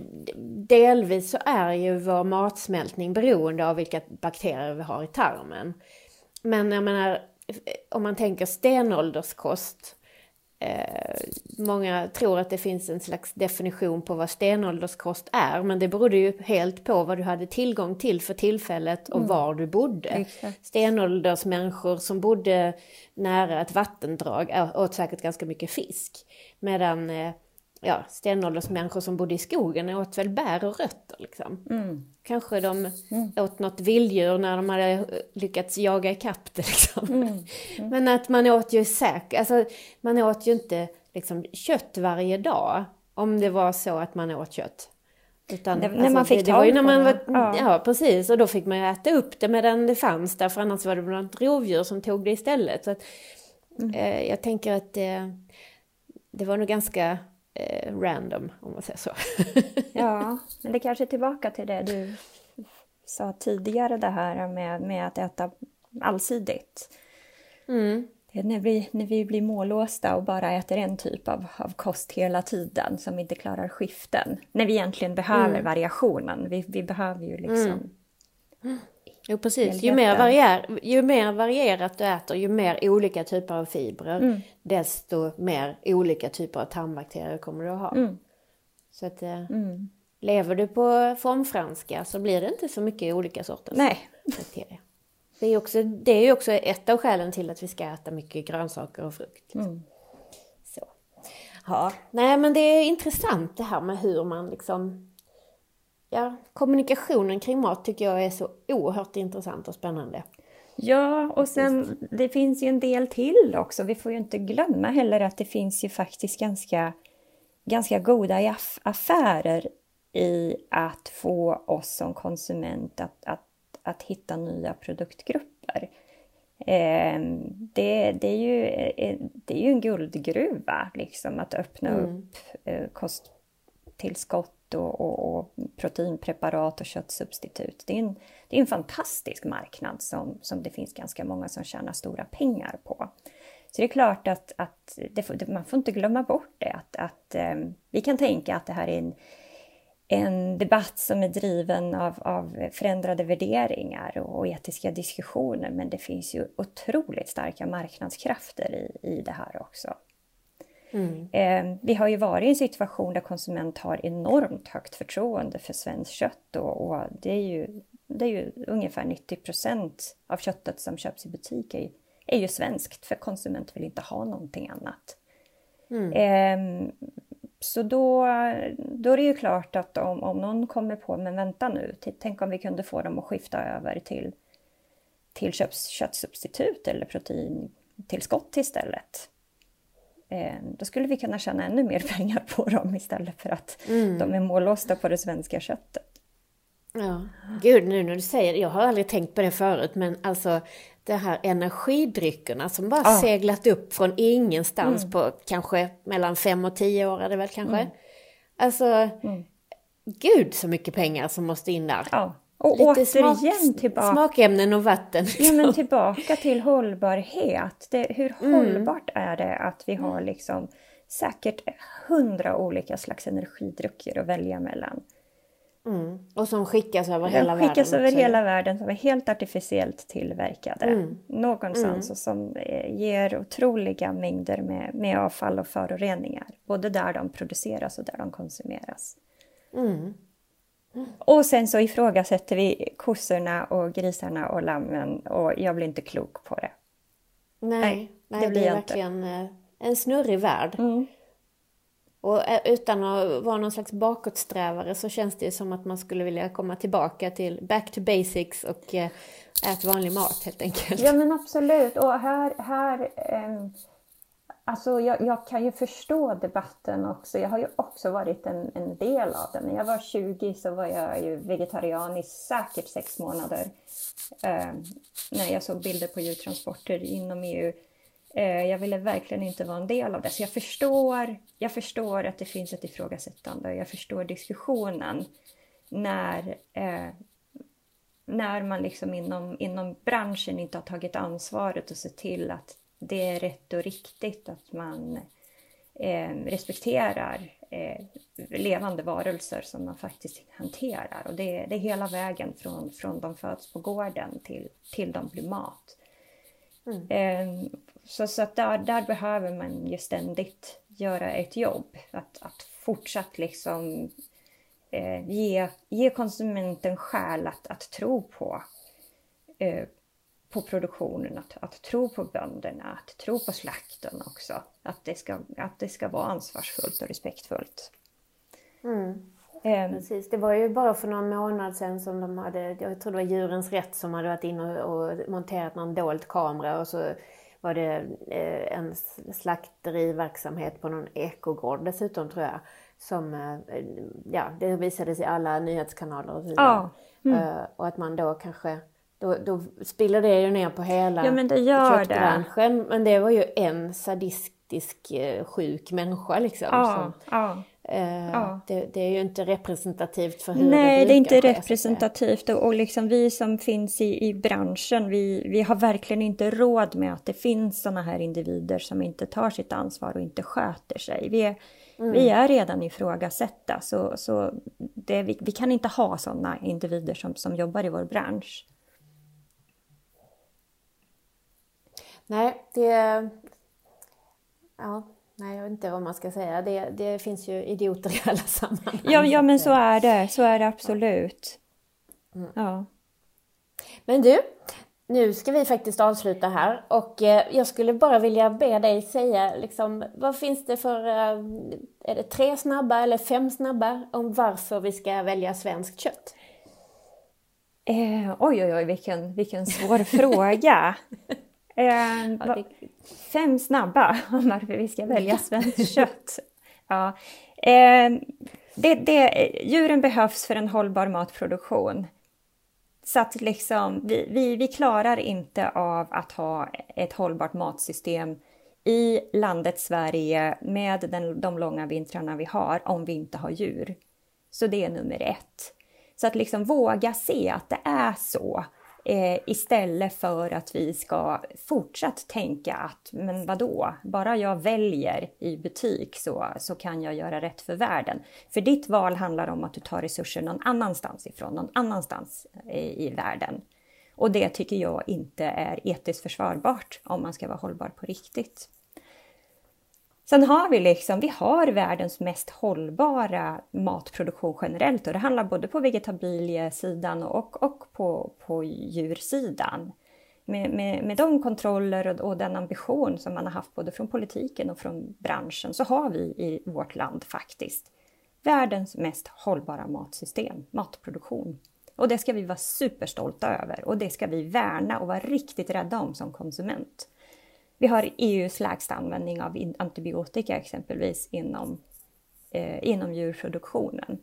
delvis så är ju vår matsmältning beroende av vilka bakterier vi har i tarmen. Men jag menar, om man tänker stenålderskost, eh, många tror att det finns en slags definition på vad stenålderskost är, men det berodde ju helt på vad du hade tillgång till för tillfället och mm. var du bodde. Exakt. Stenåldersmänniskor som bodde nära ett vattendrag åt säkert ganska mycket fisk, medan eh, ja, stenåldersmänniskor som bodde i skogen åt väl bär och rötter. Liksom. Mm. Kanske de mm. åt något vilddjur när de hade lyckats jaga ikapp det. Liksom. Mm. mm. Men att man åt ju säkert, alltså man åt ju inte liksom, kött varje dag. Om det var så att man åt kött. Utan, det, alltså, när man fick det, var ju när man var, ja. ja. precis, och då fick man ju äta upp det medan det fanns där, för annars var det något rovdjur som tog det istället. Så att, mm. eh, jag tänker att eh, det var nog ganska eh, random, om man säger så. ja, men det kanske är tillbaka till det du sa tidigare, det här med, med att äta allsidigt. Mm. när, vi, när vi blir mållåsta och bara äter en typ av, av kost hela tiden som inte klarar skiften. När vi egentligen behöver mm. variationen. Vi, vi behöver ju liksom mm. Jo precis, ju mer, varier, ju mer varierat du äter, ju mer olika typer av fibrer, mm. desto mer olika typer av tarmbakterier kommer du att ha. Mm. Så att eh, mm. lever du på formfranska så blir det inte så mycket olika sorters Nej. bakterier. Det är, också, det är ju också ett av skälen till att vi ska äta mycket grönsaker och frukt. Mm. Så. Ja, nej men det är intressant det här med hur man liksom ja, kommunikationen kring mat tycker jag är så oerhört intressant och spännande. Ja, och sen det finns ju en del till också. Vi får ju inte glömma heller att det finns ju faktiskt ganska, ganska goda affärer i att få oss som konsument att, att, att hitta nya produktgrupper. Eh, det, det, är ju, eh, det är ju en guldgruva liksom att öppna mm. upp eh, kosttillskott och, och, och, proteinpreparat och köttsubstitut. Det är en, det är en fantastisk marknad som, som det finns ganska många som tjänar stora pengar på. Så det är klart att, att det, man får inte glömma bort det, att, att eh, vi kan tänka att det här är en en debatt som är driven av, av förändrade värderingar och, etiska diskussioner. Men det finns ju otroligt starka marknadskrafter i, i det här också. Mm. Eh, vi har ju varit i en situation där konsument har enormt högt förtroende för svenskt kött och, och det, är ju, det är ju ungefär 90 procent av köttet som köps i butik är, är ju svenskt för konsument vill inte ha någonting annat. Mm. Eh, så då, då är det ju klart att om, om någon kommer på, men vänta nu, tänk om vi kunde få dem att skifta över till, till köttsubstitut eller proteintillskott istället. Eh, då skulle vi kunna tjäna ännu mer pengar på dem istället för att mm. de är mållåsta på det svenska köttet. Ja, gud nu när du säger det, jag har aldrig tänkt på det förut, men alltså de här energidryckerna som bara ja. seglat upp från ingenstans mm. på kanske mellan fem och tio år är det väl kanske. Mm. Alltså, mm. gud så mycket pengar som måste in där. Ja. Och Lite återigen smak, tillbaka... Smakämnen och vatten. Liksom. Ja, men liksom. tillbaka till hållbarhet. Det, hur mm. hållbart är det att vi har liksom säkert hundra olika slags energidrycker att välja mellan? Mm. Och som skickas över hela världen? skickas över hela världen, som är helt artificiellt tillverkade. Mm. Någonstans mm. och som eh, ger otroliga mängder med, med avfall och föroreningar. Både där de produceras och där de konsumeras. Och sen så ifrågasätter vi kossorna och grisarna och lammen och jag blir inte klok på det. Nej, nej, nej det, blir det är verkligen eh, en snurrig värld. Mm. Och eh, utan att vara någon slags bakåtsträvare så känns det som att man skulle vilja komma tillbaka till back to basics och eh, äta vanlig mat helt enkelt. Ja men absolut och här, här eh, Alltså jag, jag, kan ju förstå debatten också. Jag har ju också varit en, en, del av den. När jag var 20 så var jag ju vegetarian i säkert sex månader. Eh, när jag såg bilder på djurtransporter inom EU Eh, jag ville verkligen inte vara en del av det. Så jag förstår, jag förstår att det finns ett ifrågasättande. Jag förstår diskussionen när, eh, när man liksom inom, inom branschen inte har tagit ansvaret och sett till att det är rätt och riktigt att man eh, respekterar eh, levande varelser som man faktiskt hanterar. Och det, det är hela vägen från, från de föds på gården till, till de blir mat. Mm. Eh, så, så att där, där behöver man ju ständigt göra ett jobb. Att, att fortsatt liksom eh, ge, ge konsumenten skäl att, att tro på, eh, på produktionen, att, att tro på bönderna, att tro på slakten också. Att det ska, att det ska vara ansvarsfullt och respektfullt. Mm. Um, Precis, det var ju bara för någon månad sedan som de hade, jag tror det var Djurens Rätt som hade varit inne och, och monterat någon dold kamera och så var det eh, en slakteriverksamhet på någon ekogård dessutom tror jag. Som, eh, ja, det visades i alla nyhetskanaler och så vidare. Ja. Mm. Eh, och att man då kanske, då, då spiller det ju ner på hela ja, men det gör köttbranschen. Det. Men det var ju en sadistisk sjuk människa liksom. Ja, som, ja. Eh, ja. Det, det, är ju inte representativt för hur Nej, det, det är inte representativt och, och liksom vi som finns i, i branschen, vi, vi har verkligen inte råd med att det finns sådana här individer som inte tar sitt ansvar och inte sköter sig. Vi är, mm. vi är redan ifrågasatta, så, så det, vi, vi kan inte ha sådana individer som, som jobbar i vår bransch. Nej, det... Ja, Nej, jag vet inte vad man ska säga. Det, det finns ju idioter i alla sammanhang. Ja, ja men så är det. Så är det absolut. Mm. Ja. Men du, nu ska vi faktiskt avsluta här och eh, jag skulle bara vilja be dig säga liksom, vad finns det för, eh, är det tre snabba eller fem snabba om varför vi ska välja svenskt kött? Eh, oj, oj, oj, vilken, vilken svår fråga. Eh, det... Fem snabba om varför vi ska välja svenskt kött. Ja. Eh, det, det, djuren behövs för en hållbar matproduktion. Så att liksom, vi, vi, vi klarar inte av att ha ett hållbart matsystem i landet Sverige med den, de långa vintrarna vi har om vi inte har djur. Så det är nummer ett. Så att liksom våga se att det är så eh, istället för att vi ska fortsatt tänka att men vadå, bara jag väljer i butik så, så kan jag göra rätt för världen. För ditt val handlar om att du tar resurser någon annanstans ifrån, någon annanstans i, i världen. Och det tycker jag inte är etiskt försvarbart om man ska vara hållbar på riktigt. Sen har vi liksom, vi har världens mest hållbara matproduktion generellt och det handlar både på vegetabiliesidan och, och på, på djursidan. Med, med, med de kontroller och, och, den ambition som man har haft både från politiken och från branschen så har vi i vårt land faktiskt världens mest hållbara matsystem, matproduktion. Och det ska vi vara superstolta över och det ska vi värna och vara riktigt rädda om som konsument. Vi har EUs lägsta användning av antibiotika exempelvis inom, eh, inom djurproduktionen.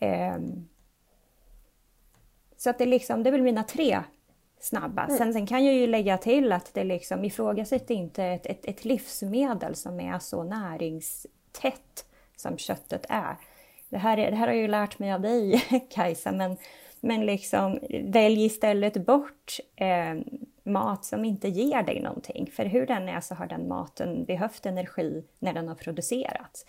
Eh, så att det, liksom, det är väl mina tre snabba. Mm. Sen, sen, kan jag ju lägga till att det liksom ifrågasätter inte ett, ett, ett livsmedel som är så näringstätt som köttet är. Det här, det här har jag ju lärt mig av dig Kajsa, men, men liksom välj istället bort eh, mat som inte ger dig någonting. För hur den är så har den maten behövt energi när den har producerats.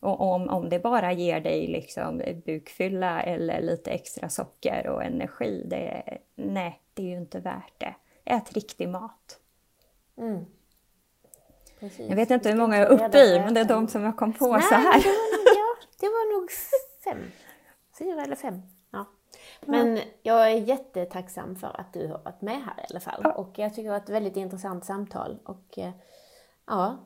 Och om, om det bara ger dig liksom bukfylla eller lite extra socker och energi, det, nej, det är ju inte värt det. Ät riktig mat. Mm. Jag vet inte hur många jag är uppe i, men det är de som jag kom på nej, så här. Det var, ja, det var nog fem. Fyra eller fem. Men jag är jättetacksam för att du har varit med här i alla fall. Ja. Och jag tycker det var ett väldigt intressant samtal. Och eh, ja,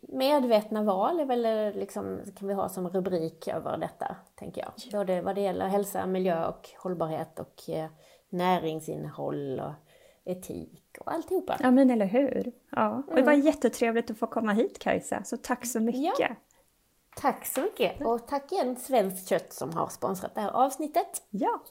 medvetna val är väl eh, liksom, kan vi ha som rubrik över detta, tänker jag. Både vad det gäller hälsa, miljö och hållbarhet och eh, näringsinnehåll och etik och alltihopa. Ja men eller hur. Ja. Och det var mm. jättetrevligt att få komma hit Kajsa, så tack så mycket. Ja. Tack så mycket och tack igen Svenskt Kött som har sponsrat det här avsnittet. Ja.